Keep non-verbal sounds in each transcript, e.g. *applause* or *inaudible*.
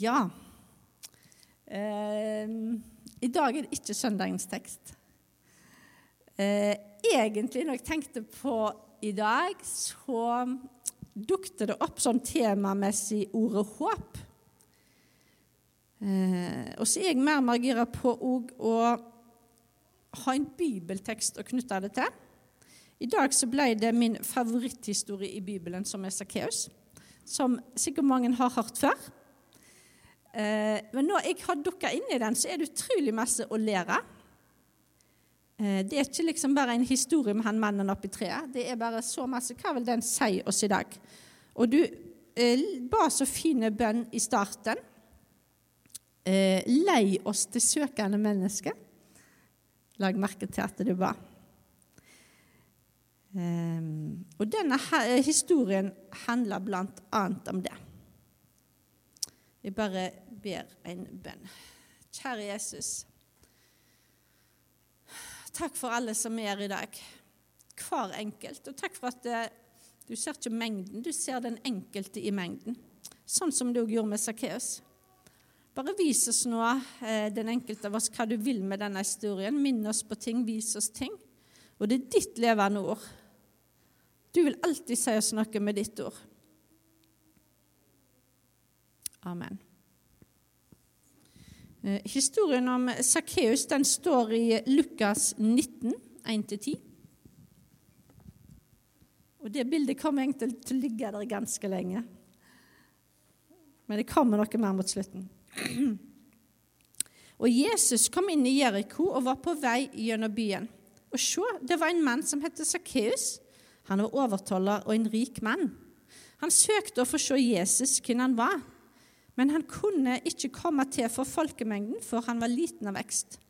Ja. Eh, I dag er det ikke søndagens tekst. Eh, egentlig, når jeg tenkte på i dag, så dukte det opp sånn temamessig ordet håp. Eh, og så er jeg mer margira på å ha en bibeltekst å knytte det til. I dag så ble det min favoritthistorie i Bibelen, som er Sakkeus. Som sikkert mange har hørt før. Eh, men når jeg har dukka inn i den, så er det utrolig masse å lære. Eh, det er ikke liksom bare en historie med han mannen oppi treet. Det er bare så masse. Hva vil den si oss i dag? Og du eh, ba så fine bønn i starten. lei oss til søkende mennesker. Lag merke til at du ba. og denne historien handler blant annet om det. Jeg bare ber en bønn. Kjære Jesus. Takk for alle som er her i dag. Hver enkelt. Og takk for at det, du ser ikke mengden, du ser den enkelte i mengden. Sånn som du gjorde med Sakkeus. Bare vis oss nå, eh, den enkelte av oss, hva du vil med denne historien. Minn oss på ting, vis oss ting. Og det er ditt levende ord. Du vil alltid si oss noe med ditt ord. Amen. Eh, historien om Sakkeus står i Lukas 19, 1-10. Og Det bildet kommer egentlig til å ligge der ganske lenge. Men det kommer noe mer mot slutten. *clears throat* Og Jesus kom inn i Jeriko og var på vei gjennom byen. Og se, det var en mann som het Sakkeus. Han var overtoller og en rik mann. Han søkte å få se Jesus, hvem han var men han kunne ikke komme til for folkemengden, for han var liten av vekst.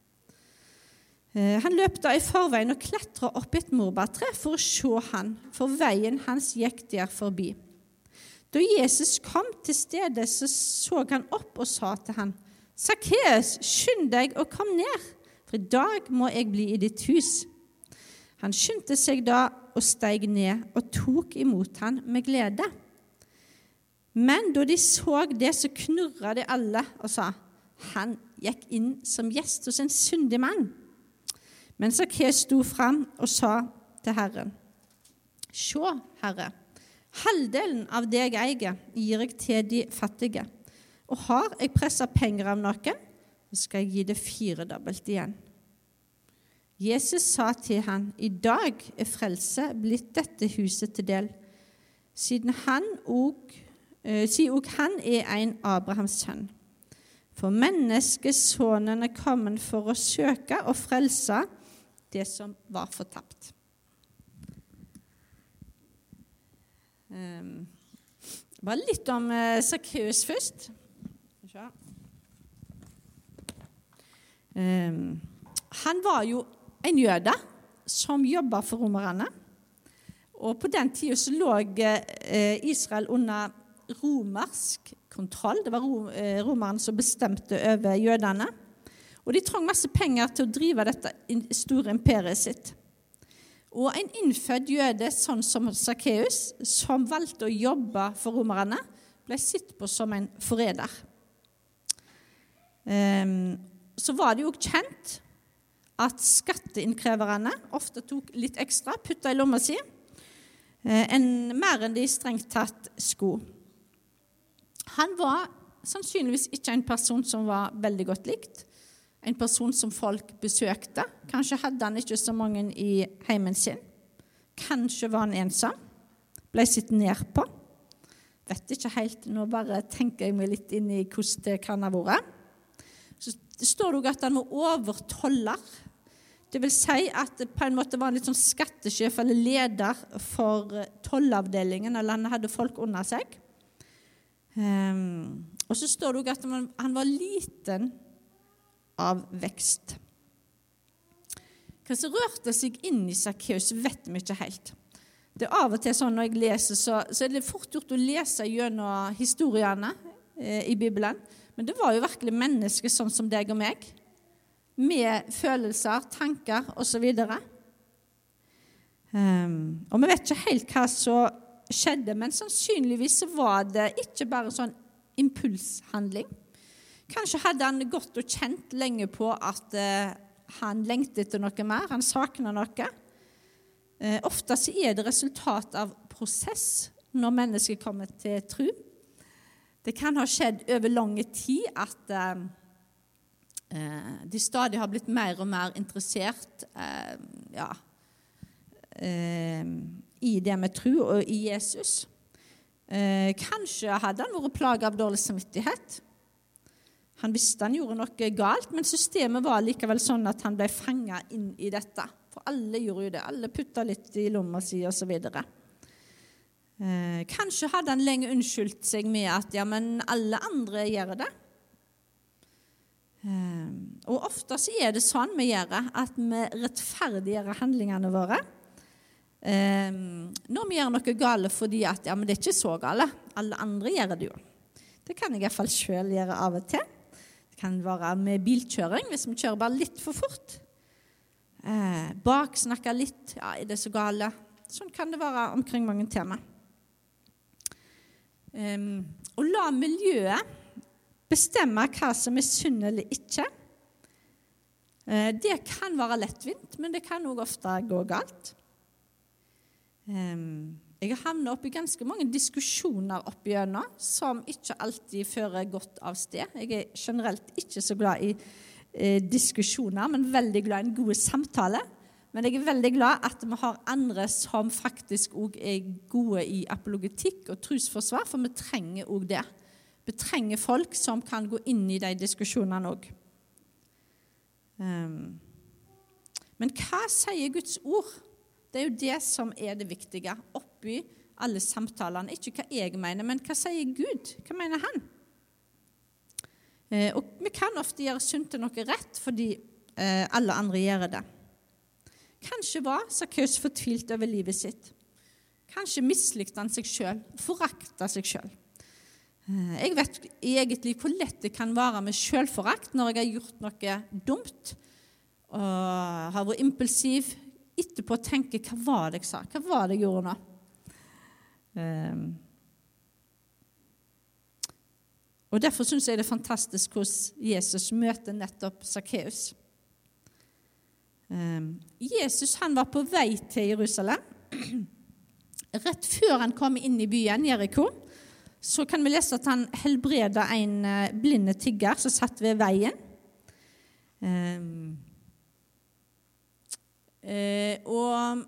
Eh, han løp da i forveien og klatra opp et morbærtre for å se han, for veien hans gikk der forbi. Da Jesus kom til stedet, så så han opp og sa til han, Sakkeus, skynd deg og kom ned, for i dag må jeg bli i ditt hus. Han skyndte seg da og steig ned og tok imot han med glede. Men da de så det, så knurra de alle og sa han gikk inn som gjest hos en syndig mann. Men Sakkeus sto fram og sa til Herren, Se, Herre, halvdelen av det jeg eier, gir jeg til de fattige. Og har jeg pressa penger av noen, skal jeg gi det firedobbelt igjen. Jesus sa til han, I dag er frelse blitt dette huset til del, siden han òg Eh, sier òg han er en Abrahams sønn. For menneskesonen er kommet for å søke og frelse det som var fortapt. Um, bare litt om uh, Sakkeus først. Um, han var jo en jøde som jobba for romerne. Og på den tida lå uh, Israel under romersk kontroll. Det var eh, romerne som bestemte over jødene. Og de trang masse penger til å drive dette store imperiet sitt. Og en innfødt jøde sånn som Sakkeus, som valgte å jobbe for romerne, ble sett på som en forræder. Um, så var det jo kjent at skatteinnkreverne ofte tok litt ekstra, putta i lomma si, eh, mer enn de strengt tatt skulle. Han var sannsynligvis ikke en person som var veldig godt likt. En person som folk besøkte. Kanskje hadde han ikke så mange i heimen sin. Kanskje var han ensom. Ble sett ned på. Vet ikke helt. Nå bare tenker jeg meg litt inn i hvordan det kan ha vært. Så det står det at han var overtoller. Det vil si at på en måte var en litt sånn skattesjef eller leder for tollavdelingen, eller han hadde folk under seg. Um, og så står det òg at man, han var liten av vekst. Hva som rørte seg inn i Sakkeus, vet vi ikke helt. Det er Av og til sånn når jeg leser, så, så er det fort gjort å lese gjennom historiene eh, i Bibelen. Men det var jo virkelig mennesker sånn som deg og meg, med følelser, tanker osv. Um, ehm, og vi vet ikke helt hva som skjedde, men sannsynligvis var det ikke bare sånn impulshandling. Kanskje hadde han gått og kjent lenge på at eh, han lengtet etter noe mer, han savna noe. Eh, ofte er det resultat av prosess når mennesker kommer til tro. Det kan ha skjedd over lang tid at eh, de stadig har blitt mer og mer interessert ja, i det med tro og i Jesus. Eh, kanskje hadde han vært plaga av dårlig samvittighet. Han visste han gjorde noe galt, men systemet var likevel sånn at han ble fanga inn i dette. For alle gjorde jo det. Alle putta litt i lomma si osv. Eh, kanskje hadde han lenge unnskyldt seg med at ja, men alle andre gjør det. Eh, og ofte så er det sånn vi gjør at vi rettferdiggjør handlingene våre. Eh, når vi gjør noe gale fordi at ja, men det er ikke så gale. Alle andre gjør det jo. Det kan jeg iallfall sjøl gjøre av og til. Det kan være med bilkjøring, hvis vi kjører bare litt for fort. Eh, baksnakke litt. Ja, er det så gale? Sånn kan det være omkring mange tema. Um, å la miljøet bestemme hva som er synd eller ikke, eh, det kan være lettvint, men det kan òg ofte gå galt. Jeg har havnet opp i ganske mange diskusjoner opp igjennom som ikke alltid fører godt av sted. Jeg er generelt ikke så glad i eh, diskusjoner, men veldig glad i en god samtale. Men jeg er veldig glad at vi har andre som faktisk òg er gode i apologetikk og trosforsvar, for vi trenger òg det. Vi trenger folk som kan gå inn i de diskusjonene òg. Um, men hva sier Guds ord? Det er jo det som er det viktige oppi alle samtalene. Ikke hva jeg mener, men hva sier Gud? Hva mener han? Eh, og vi kan ofte gjøre synd til noe rett fordi eh, alle andre gjør det. Kanskje var Sakkeus fortvilt over livet sitt. Kanskje mislikte han seg sjøl, forakta seg sjøl. Eh, jeg vet liv hvor lett det kan være med sjølforakt når jeg har gjort noe dumt og har vært impulsiv, etterpå tenke hva var det jeg sa? Hva var det jeg gjorde nå? Um, og Derfor syns jeg det er fantastisk hvordan Jesus møter nettopp Sakkeus. Um, Jesus han var på vei til Jerusalem. Rett før han kom inn i byen Jeriko, så kan vi lese at han helbreda en uh, blinde tigger som satt ved veien. Um, Eh, og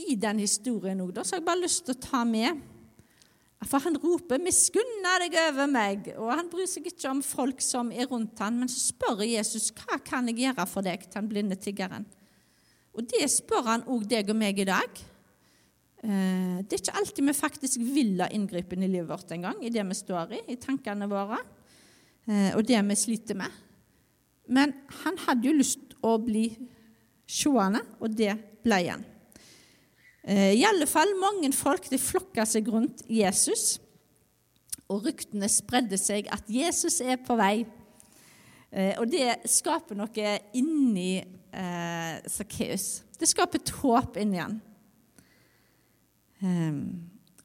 i den historien òg, så har jeg bare lyst til å ta med For han roper 'miskunne deg over meg', og han bryr seg ikke om folk som er rundt han, Men så spør Jesus 'Hva kan jeg gjøre for deg?' til den blinde tiggeren. Og det spør han òg deg og meg i dag. Eh, det er ikke alltid vi faktisk vil ha inngripen i livet vårt engang, i det vi står i, i tankene våre, eh, og det vi sliter med. Men han hadde jo lyst å bli seende, og det ble han. Eh, I alle fall mange folk de flokka seg rundt Jesus, og ryktene spredde seg at Jesus er på vei. Eh, og det skaper noe inni eh. Det skaper et håp inni han. Um,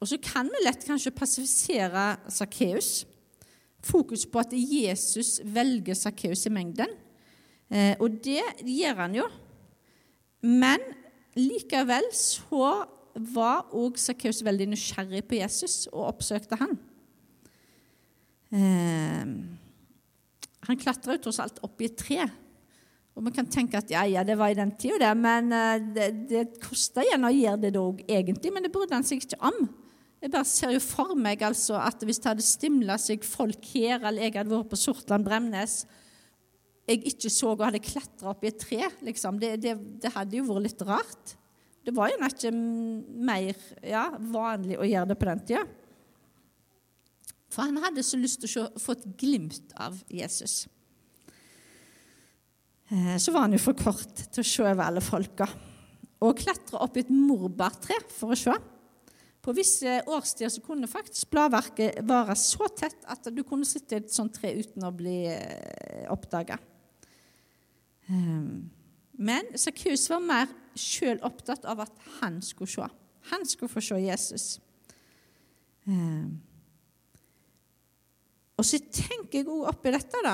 og så kan vi lett kanskje passifisere Sakkeus. Fokus på at Jesus velger Sakkeus i mengden. Eh, og det gjør han jo men likevel så var òg Sakkeus veldig nysgjerrig på Jesus og oppsøkte han. Eh, han klatra tross alt opp i et tre. Og man kan tenke at ja, ja, det var i den tida, det, men uh, det, det kosta igjen å gjøre det da òg, egentlig. Men det brydde han seg ikke om. Jeg bare ser jo for meg altså at hvis det hadde stimla seg folk her, eller jeg hadde vært på Sortland Bremnes, jeg ikke så og hadde klatra opp i et tre. Liksom. Det, det, det, hadde jo vært litt rart. Det var jo ikke mer ja, vanlig å gjøre det på den tida. For han hadde så lyst til å få et glimt av Jesus. Eh, så var han jo for kort til å se over alle folka. Og klatre opp i et morbærtre for å se. På visse årstider så kunne faktisk bladverket være så tett at du kunne sitte i et sånt tre uten å bli eh, oppdaga. Ehm, men Sakkeus var mer sjøl opptatt av at han skulle se. Han skulle få se Jesus. Ehm, Og så tenker jeg òg oppi dette da,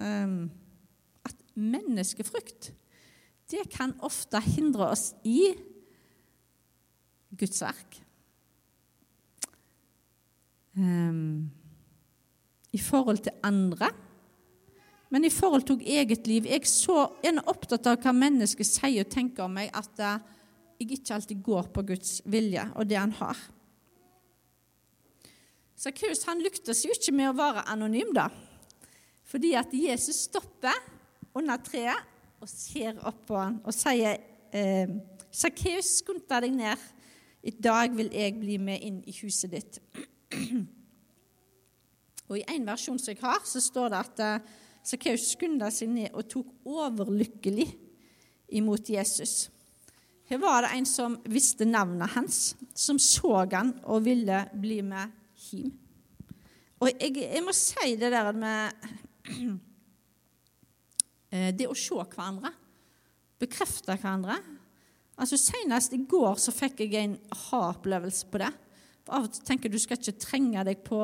um, at menneskefrykt det kan ofte hindre oss i Guds verk. I forhold til andre, men i forhold til eget liv. Jeg er så opptatt av hva mennesker sier og tenker om meg, at uh, jeg ikke alltid går på Guds vilje og det han har. Sakkeus lyktes jo ikke med å være anonym, da. Fordi at Jesus stopper under treet og ser opp på han og sier eh, Sakkeus, skynd deg ned. I dag vil jeg bli med inn i huset ditt. *clears throat* Og I en versjon som jeg har, så står det at eh, Sakkeus skunda seg ned og tok overlykkelig imot Jesus. Her var det en som visste navnet hans, som så han og ville bli med hjem. Og jeg, jeg må si det der med *clears throat* eh, Det å se hverandre, bekrefte hverandre Altså Senest i går så fikk jeg en ha-opplevelse på det. For Av og til tenker du skal ikke trenge deg på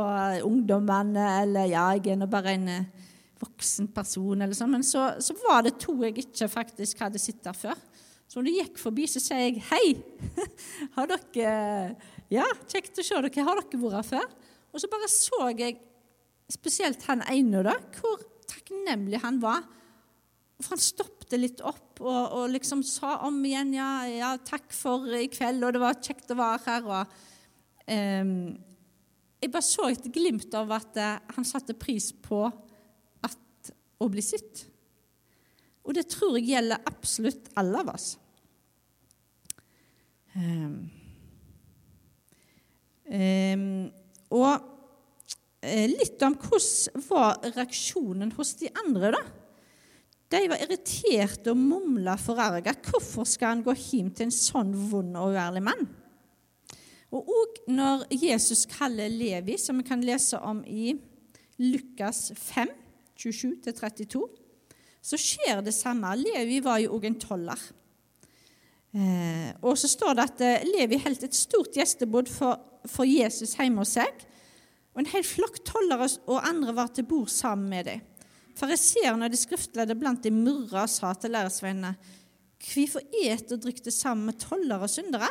ungdommen, eller ja, jeg er nå bare en eh, voksen person, eller sånn. Men så, så var det to jeg ikke faktisk hadde sett der før. Så når de gikk forbi, så sier jeg hei. *laughs* Har dere Ja, kjekt å se dere. Har dere vært her før? Og så bare så jeg spesielt han ene, da, hvor takknemlig han var. For han stoppet litt opp og, og, liksom sa om igjen ja, ja, 'takk for i kveld', og det var kjekt å være her. og um, Jeg bare så et glimt av at uh, han satte pris på å bli sett. Og det tror jeg gjelder absolutt alle av oss. Um, um, og uh, litt om hvordan var reaksjonen hos de andre, da. De var irriterte og mumla forarga. Hvorfor skal han gå hjem til en sånn vond og uærlig mann? Og òg når Jesus kaller Levi, som vi kan lese om i Lukas 5, 27-32, så skjer det samme. Levi var jo òg en toller. Eh, og så står det at eh, Levi holdt et stort gjestebod for, for, Jesus hjemme hos seg. Og en hel flokk tollere og andre var til bord sammen med dem. Fariseerne og de skriftlærde blant de murra og sa til læresveinene Hvorfor et og drikk det sammen med tollere og syndere?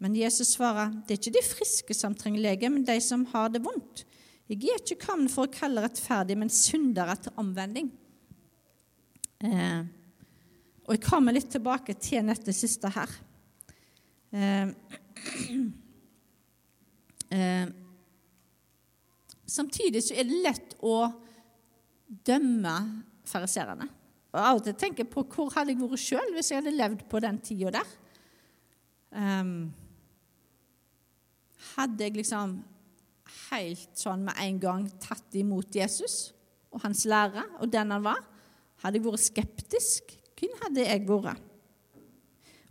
Men Jesus svarer, det er ikke de friske som trenger lege, men de som har det vondt. Jeg er ikke kommet for å kalle rettferdig, men syndere til omvending. Eh, og jeg kommer litt tilbake til dette siste her. Eh, eh, samtidig så er det lett å dømme fariserene. Og Av og til tenker jeg på hvor hadde jeg vært sjøl hvis jeg hadde levd på den tida der. Um, hadde jeg liksom helt sånn med en gang tatt imot Jesus og hans lære og den han var? Hadde jeg vært skeptisk? Hvem hadde jeg vært?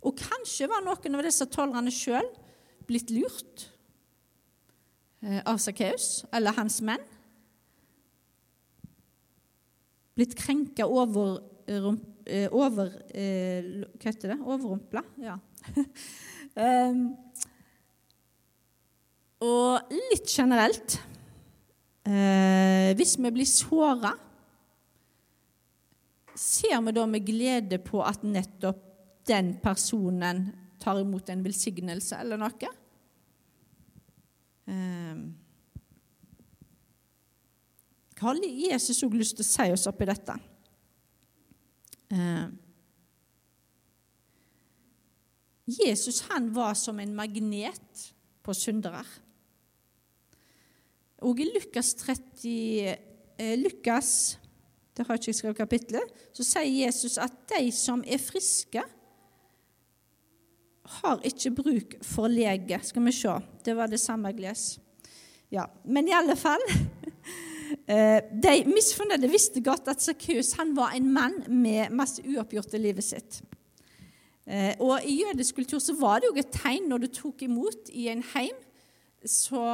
Og kanskje var noen av disse tollerne sjøl blitt lurt eh, av Sakkeus eller hans menn. Blitt krenka over, eh, over eh, Hva heter det? Overrumpla? Ja. *laughs* og litt generelt eh, Hvis vi blir såra ser vi da med glede på at nettopp den personen tar imot en velsignelse eller noe? Eh, Hva har Jesus òg lyst til å si oss oppi dette? Eh, Jesus han var som en magnet på syndere. Og i Lukas 30, eh, Lukas det har ikke jeg skrevet kapitlet, så sier Jesus at de som er friske, har ikke bruk for lege. Skal vi se. Det var det samme jeg les. Ja, Men i alle fall *laughs* eh, De misfornøyde visste godt at Sakkeus var en mann med masse uoppgjort i livet sitt. Eh, og I jødisk kultur så var det jo et tegn når du tok imot i en heim, så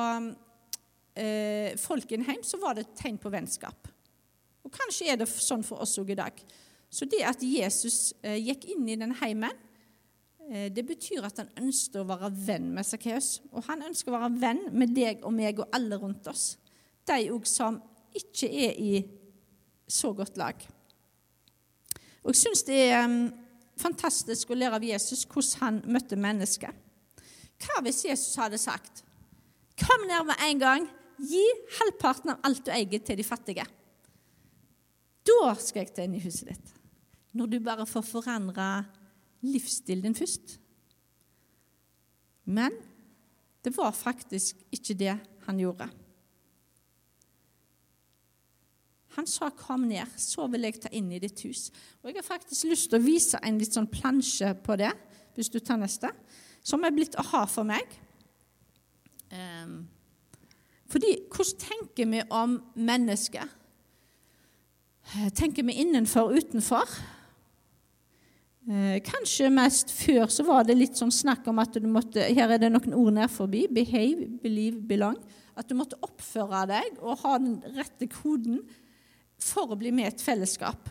eh, folk i en heim, så var det et tegn på vennskap. Og kanskje er det sånn for oss òg i dag. Så det at Jesus eh, gikk inn i den heimen, eh, det betyr at han ønsket å være venn med Sakkeus. Og han ønsker å være venn med deg og meg og alle rundt oss. de òg som ikke er i så godt lag. Og Jeg syns det er um, fantastisk å lære av Jesus hvordan han møtte mennesker. Hva hvis Jesus hadde sagt Kom ned med en gang, gi halvparten av alt du eier, til de fattige. Da skal jeg til inn i huset ditt. Når du bare får forandre livsstilen din først. Men det var faktisk ikke det han gjorde. Han sa 'kom ned, så vil jeg ta inn i ditt hus'. Og Jeg har faktisk lyst til å vise en litt sånn plansje på det, hvis du tar neste, som er blitt aha for meg. Um, fordi hvordan tenker vi om mennesket? Tenker vi innenfor utenfor? Eh, kanskje mest før så var det litt sånn snakk om at du måtte Her er det noen ord nær forbi. Behave, believe, belong. At du måtte oppføre deg og ha den rette koden for å bli med i et fellesskap.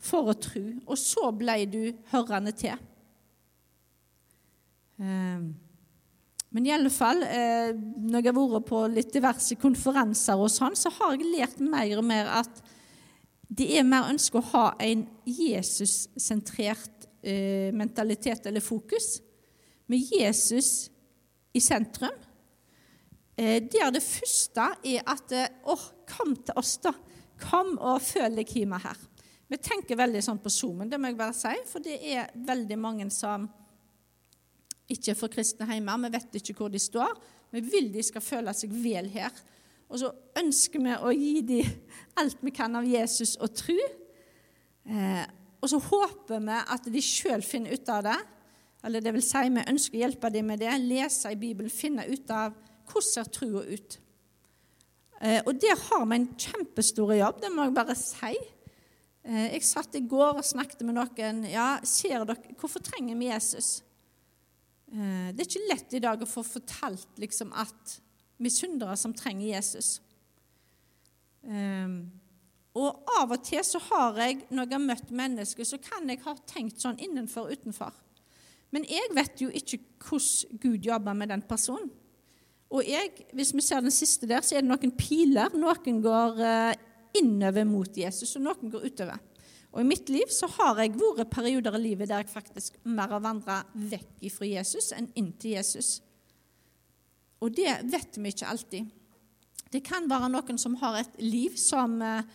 For å tro. Og så ble du hørende til. Eh, men i alle fall, eh, når jeg har vært på litt diverse konferanser, og sånn, så har jeg lært mer og mer at det er mer ønske å ha en Jesus-sentrert eh, mentalitet eller fokus, med Jesus i sentrum. Eh, der det første er at eh, Å, kom til oss, da. Kom og føl deg hjemme her. Vi tenker veldig sånn på Zoomen, det må jeg bare si, for det er veldig mange som ikke for kristne hjemme. Vi vet ikke hvor de står. Vi vil de skal føle seg vel her. Og så ønsker vi å gi dem alt vi kan av Jesus og tro. Eh, og så håper vi at de sjøl finner ut av det. Eller det vil si, vi ønsker å hjelpe dem med det. Lese i Bibelen, finne ut av hvordan ser trua ut. Eh, og der har vi en kjempestor jobb, det må jeg bare si. Eh, jeg satt i går og snakket med noen. Ja, ser dere, Hvorfor trenger vi Jesus? Eh, det er ikke lett i dag å få fortalt liksom, at vi syndere som trenger Jesus. Ehm, og av og til så har jeg, når jeg har møtt mennesker, så kan jeg ha tenkt sånn innenfor og utenfor. Men jeg vet jo ikke hvordan Gud jobber med den personen. Og jeg, hvis vi ser den siste der, så er det noen piler. Noen går eh, innover mot Jesus, og noen går utover. Og I mitt liv så har jeg vært perioder i livet der jeg faktisk mer har vandra vekk fra Jesus enn inn til Jesus. Og det vet vi ikke alltid. Det kan være noen som har et liv som eh,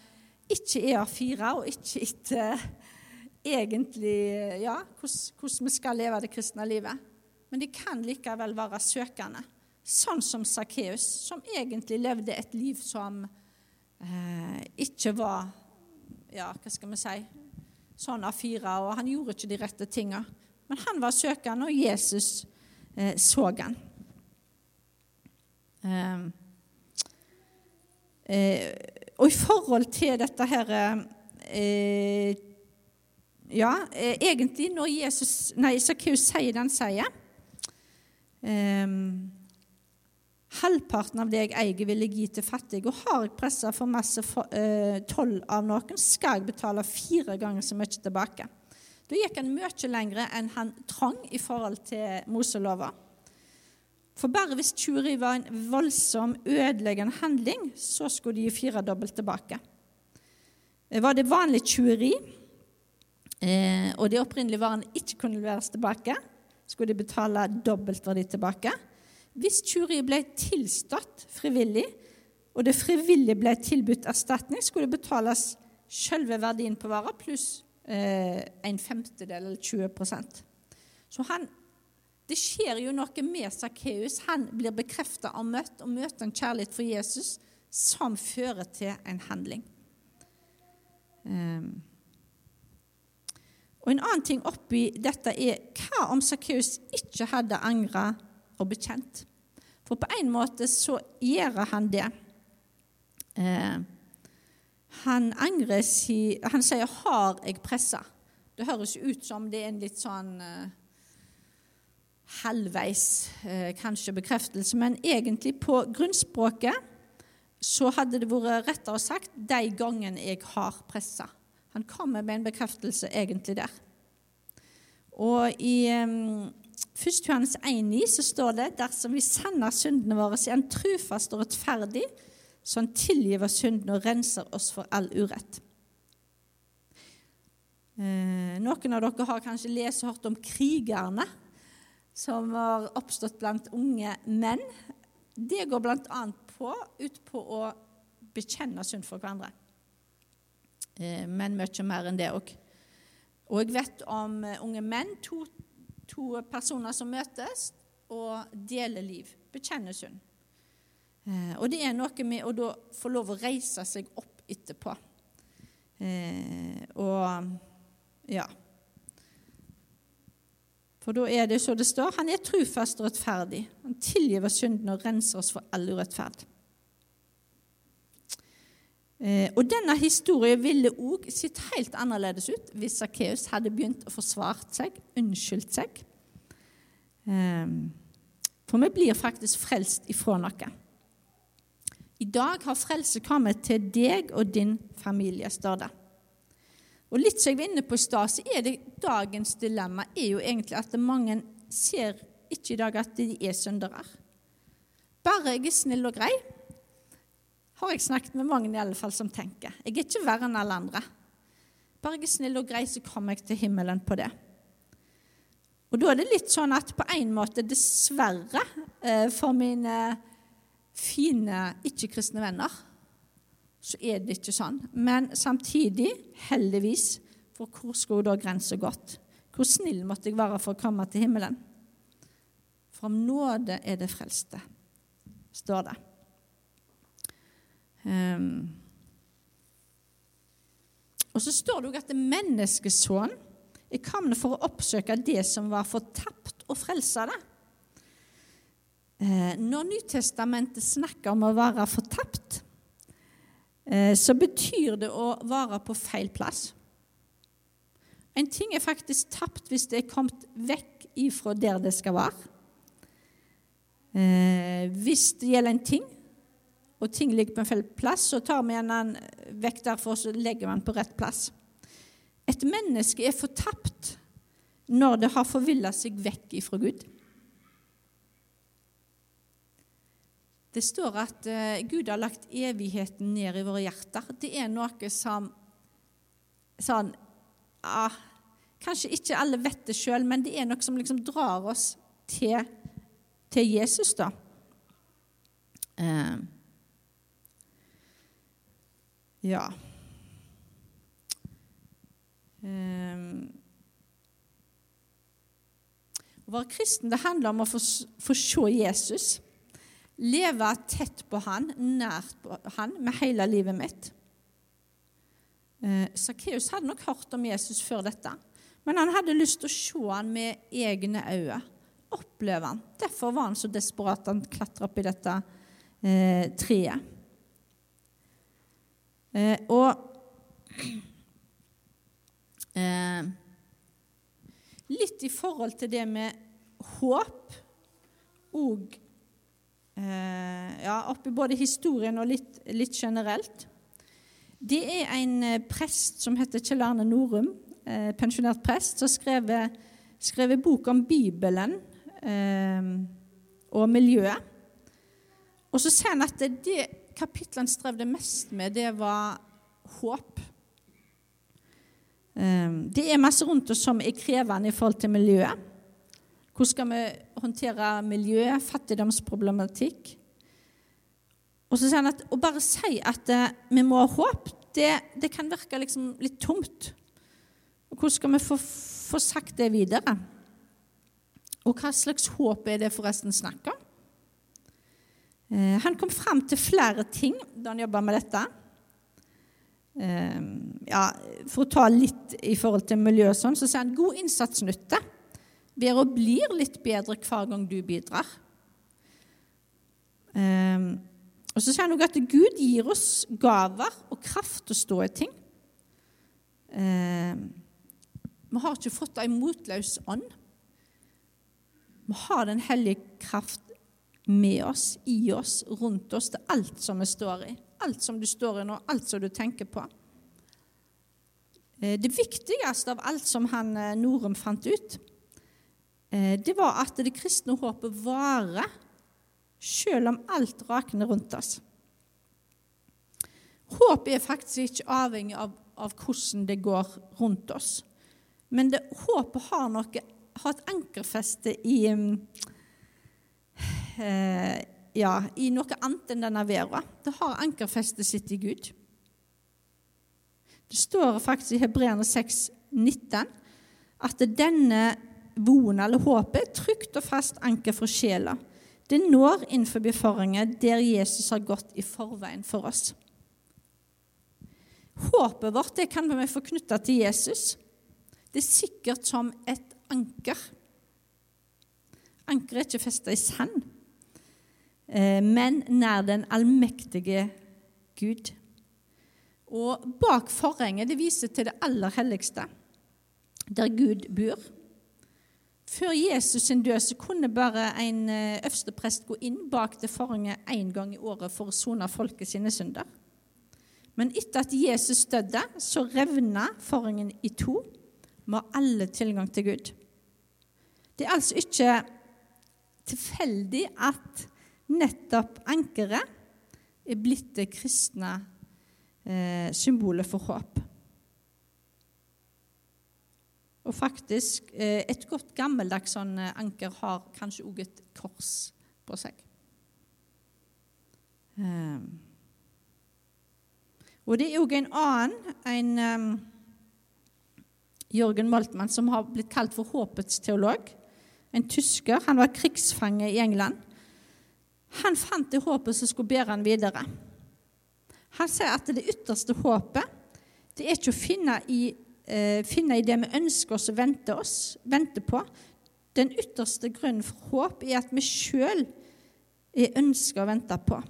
ikke er A4, og ikke etter eh, egentlig ja, hvordan vi skal leve det kristne livet. Men de kan likevel være søkende, sånn som Sakkeus, som egentlig levde et liv som eh, ikke var ja, hva skal vi si, sånn A4, og han gjorde ikke de rette tinga. Men han var søkende, og Jesus eh, så han. Eh, eh, og i forhold til dette her eh, Ja, eh, egentlig når Jesus, nei, Sakkeus sier det han sier eh, Halvparten av det jeg eier, vil jeg gi til fattige. Og har jeg pressa for masse eh, toll av noen, skal jeg betale fire ganger så mye tilbake. Da gikk han mye lenger enn han trang i forhold til Moselova. For bare hvis tjuveri var en voldsom, ødeleggende handling, så skulle de gi firedobbelt tilbake. Eh, var det vanlig tjuveri, eh, og de opprinnelige varene ikke kunne leveres tilbake, skulle de betale dobbelt verdi tilbake. Hvis tyveriet ble tilstått frivillig, og det frivillig ble tilbudt erstatning, skulle det betales selve verdien på vara pluss eh, en femtedel, eller 20% Så han, det skjer jo noe med Sakkeus. Han blir bekrefta og møtt, og møter en kjærlighet for Jesus som fører til en handling. Um, og En annen ting oppi dette er hva om Sakkeus ikke hadde angra og bekjent. For på en måte så gjør han det. Eh, han angrer si Han sier 'har jeg pressa'. Det høres ut som det er en litt sånn eh, halvveis eh, kanskje bekreftelse, men egentlig på grunnspråket så hadde det vært rettere sagt 'de gangene jeg har pressa'. Han kommer med en bekreftelse egentlig der. Og i um, 1. Johannes 1,9 så står det dersom vi sender syndene våre, så han trufast og rettferdig, så han tilgiver syndene og renser oss for all urett. Eh, noen av dere har kanskje lest og hørt om krigerne som har oppstått blant unge menn. Det går bl.a. På, ut på å bekjenne synd for hverandre. Eh, men mye mer enn det òg. Og jeg vet om eh, unge menn, to, to, personer som møtes og deler liv. Bekjenner synd. Eh, og det er noe med å da få lov å reise seg opp etterpå. Eh, og ja. For da er det så det står han er trufast og rettferdig. Han tilgiver synden og renser oss for all urettferd. Eh, og denne historien ville òg sett helt annerledes ut hvis Sakkeus hadde begynt å forsvart seg, unnskyldt seg. Eh, for vi blir faktisk frelst ifra noe. I dag har frelse kommet til deg og din familie, står det. Og litt som jeg var inne på i stad, så er det dagens dilemma er jo egentlig at mange ser ikke i dag at de er syndere. Bare jeg er snill og grei, har jeg snakket med mange i alle fall som tenker. Jeg er ikke verre enn alle andre. Bare jeg er snill og grei, så kommer jeg til himmelen på det. Og da er det litt sånn at på en måte, dessverre, eh, for mine fine ikke-kristne venner, så er det ikke sånn. Men samtidig, heldigvis, for hvor skulle da grensa gått? Hvor snill måtte jeg være for å komme til himmelen? For om nåde er det frelste, står det. Um, og så står det òg at menneskesønnen er kommet for å oppsøke det som var fortapt, og frelse det. Uh, når Nytestamentet snakker om å være fortapt, Eh, så betyr det å være på feil plass. En ting er faktisk tapt hvis det er kommet vekk ifra der det skal være. Eh, hvis det gjelder en ting, og ting ligger på en feil plass, så tar vi en vekk derfor så legger man på rett plass. Et menneske er fortapt når det har forvilla seg vekk ifra Gud. Det står at uh, Gud har lagt evigheten ned i våre hjerter. Det er noe som sånn ja, Kanskje ikke alle vet det sjøl, men det er noe som liksom drar oss til, til Jesus, da. Uh, ja. Um, å være kristen det handler om å få, se Jesus leve tett på han, nært på han, med hele livet mitt. Sakkeus eh, hadde nok hørt om Jesus før dette, men han hadde lyst til å se han med egne øyne. Oppleve han. Derfor var han så desperat han klatra opp i dette eh, treet. Eh, og eh, litt i forhold til det med håp og Eh, ja, oppi både historien og litt, litt, generelt. Det er en eh, prest som heter Kjell Arne Norum, eh, pensjonert prest, som skrev, skrev bok om Bibelen eh, og miljøet. Og så sier han at det, han strevde mest med, det var håp. Eh, det er masse rundt oss som er krevende i forhold til miljøet. Hvordan skal vi håndtere miljø, fattigdomsproblematikk? Og så sier han at å bare si at uh, vi må ha håp, det, det, kan virke liksom litt tomt. Hvordan skal vi få, få, sagt det videre? Og hva slags håp er det forresten snakk om? Uh, han kom fram til flere ting da han jobba med dette. Uh, ja, for å ta litt i forhold til miljø og sånn, så sier han god innsatsnytte blir og blir litt bedre hver gang du bidrar. Um, og så sier han også at Gud gir oss gaver og kraft til å stå i ting. Vi har ikke fått en motløs ånd. Vi har Den hellige kraft med oss, i oss, rundt oss, til alt som vi står i. Alt som du står i nå, alt som du tenker på. Eh, det viktigste av alt som han eh, Norum fant ut, Eh, det var at det kristne håpet varer selv om alt rakner rundt oss. Håp er faktisk ikke avhengig av, av hvordan det går rundt oss. Men det, håpet har, noe, har et ankerfeste i eh, ja, i noe annet enn denne verden. Det har ankerfestet sitt i Gud. Det står faktisk i Hebreerne 6, 19, at denne voen eller håpet er trygt og fast anker for sjela. Det når innenfor forhenget der Jesus har gått i forveien for oss. Håpet vårt det kan vi få knytta til Jesus. Det er sikkert som et anker. Anker er ikke festa i sand, men nær den allmektige Gud. Og bak forhenget det viser til det aller helligste, der Gud bor. Før Jesus sin død så kunne bare en eh, øversteprest gå inn bak det forhenget én gang i året for å sone folket sine synder. Men etter at Jesus døde, så revna forhengen i to. Vi har alle tilgang til Gud. Det er altså ikke tilfeldig at nettopp ankeret er blitt det kristne eh, symbolet for håp. Og faktisk, eh, et godt gammeldags sånn eh, anker har kanskje òg et kors på seg. Eh. Og det er òg en annen, en um, Jørgen Moltmann, som har blitt kalt for håpets teolog. En tysker. Han var krigsfange i England. Han fant det håpet som skulle bære han videre. Han sier at det ytterste håpet det er ikke å finne i, eh, finne i det vi ønsker oss å vente, oss, venter på. Den ytterste grunnen for håp er at vi sjøl er ønska å vente på.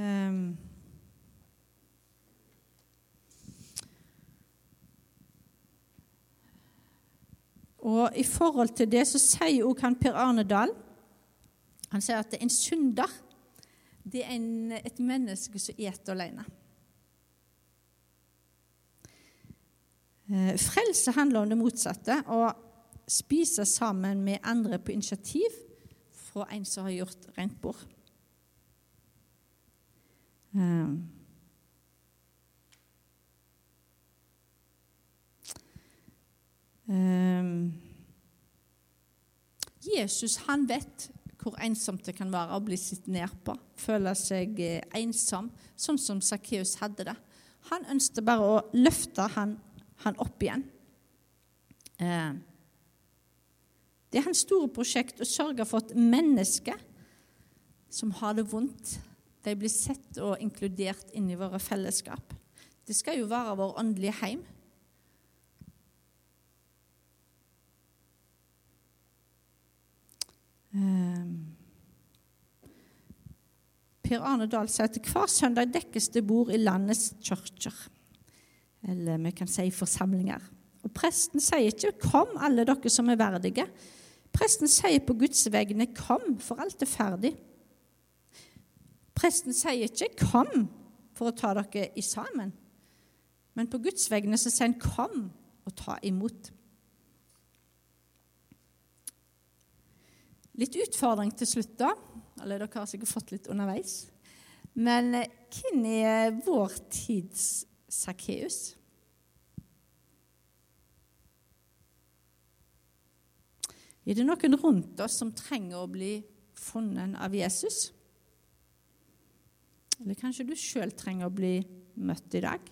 Um, og I forhold til det så sier også han Per Arne Dahl han sier at en synder det er en, et menneske som eter alene. Eh, frelse handler om det motsatte. Å spise sammen med andre på initiativ fra en som har gjort rent bord. Um. Jesus han vet hvor ensomt det kan være å bli sett ned på, føle seg eh, ensom, sånn som Sakkeus hadde det. Han ønsket bare å løfte han, han opp igjen. Eh, det er hans store prosjekt å sørge for at mennesker som har det vondt, de blir sett og inkludert inn i våre fellesskap. Det skal jo være vår åndelige heim. Per Arne Dahl sier at hver søndag dekkes det bord i landets kirker. Eller vi kan si forsamlinger. Og Presten sier ikke 'Kom, alle dere som er verdige'. Presten sier på Guds vegne 'Kom, for alt er ferdig'. Presten sier ikke 'Kom for å ta dere i sammen', men på Guds vegne så sier han 'Kom og ta imot'. Litt utfordring til slutt, da. Eller dere har sikkert fått litt underveis. Men eh, hvem er vår tids Sakkeus? Er det noen rundt oss som trenger å bli funnet av Jesus? Eller kanskje du sjøl trenger å bli møtt i dag?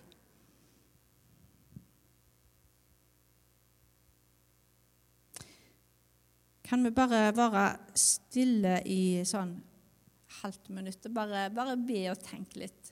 Kan vi bare være stille i sånn halvt minutt og bare, bare be og tenke litt?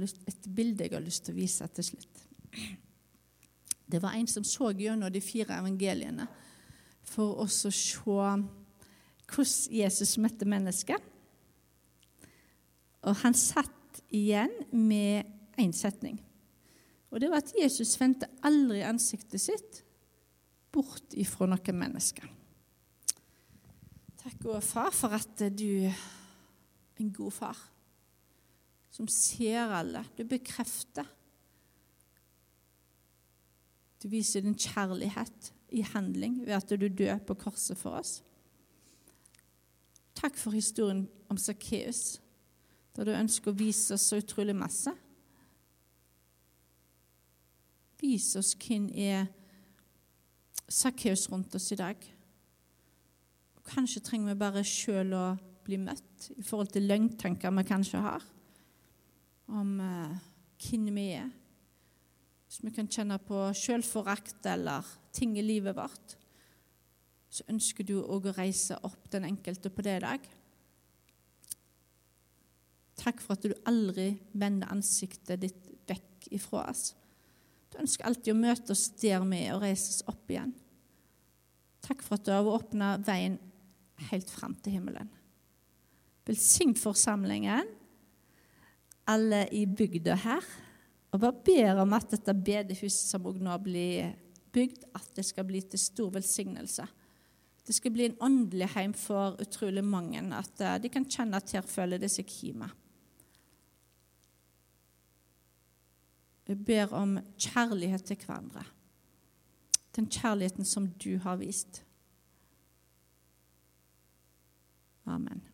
Lyst, et bilde jeg har lyst til å vise til slutt. Det var en som så gjennom de fire evangeliene for oss å se hvordan Jesus møtte mennesket. Og han satt igjen med én setning. Og det var at Jesus vendte aldri ansiktet sitt bort ifra noen mennesker. Takk, gode far, for at du er en god far som ser alle. Du bekrefter. Du viser din kjærlighet i handling ved at du dør på korset for oss. Takk for historien om Sakkeus, der du ønsker å vise oss så utrolig masse. Vis oss hvem er Sakkeus rundt oss i dag. Kanskje trenger vi bare sjøl å bli møtt i forhold til løgntanker vi kanskje har om hvem vi er. Hvis vi kan kjenne på selvforakt eller ting i livet vårt, så ønsker du òg å reise opp den enkelte på det i dag. Takk for at du aldri vender ansiktet ditt vekk ifra oss. Du ønsker alltid å møte oss der vi er, og reise oss opp igjen. Takk for at du har åpna veien helt fram til himmelen. Velsign forsamlingen alle i bygda her, og bare ber om at dette bedehuset som nå blir bygd, at det skal bli til stor velsignelse. Det skal bli en åndelig heim for utrolig mange, at eh, de kan kjenne at her føler de seg hjemme. Vi ber om kjærlighet til hverandre. Den kjærligheten som du har vist. Amen.